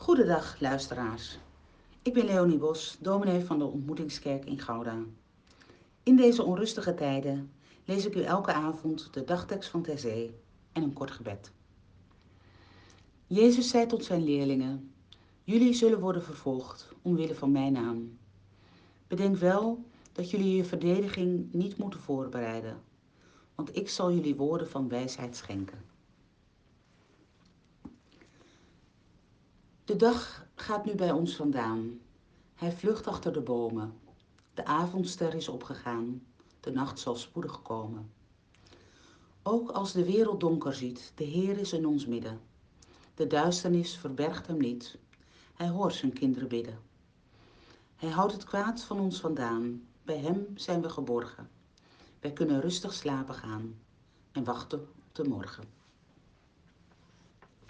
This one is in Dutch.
Goedendag luisteraars. Ik ben Leonie Bos, dominee van de Ontmoetingskerk in Gouda. In deze onrustige tijden lees ik u elke avond de dagtekst van Terzee en een kort gebed. Jezus zei tot zijn leerlingen: Jullie zullen worden vervolgd omwille van mijn naam. Bedenk wel dat jullie je verdediging niet moeten voorbereiden, want ik zal jullie woorden van wijsheid schenken. De dag gaat nu bij ons vandaan. Hij vlucht achter de bomen. De avondster is opgegaan. De nacht zal spoedig komen. Ook als de wereld donker ziet, de Heer is in ons midden. De duisternis verbergt hem niet. Hij hoort zijn kinderen bidden. Hij houdt het kwaad van ons vandaan. Bij hem zijn we geborgen. Wij kunnen rustig slapen gaan en wachten op de morgen.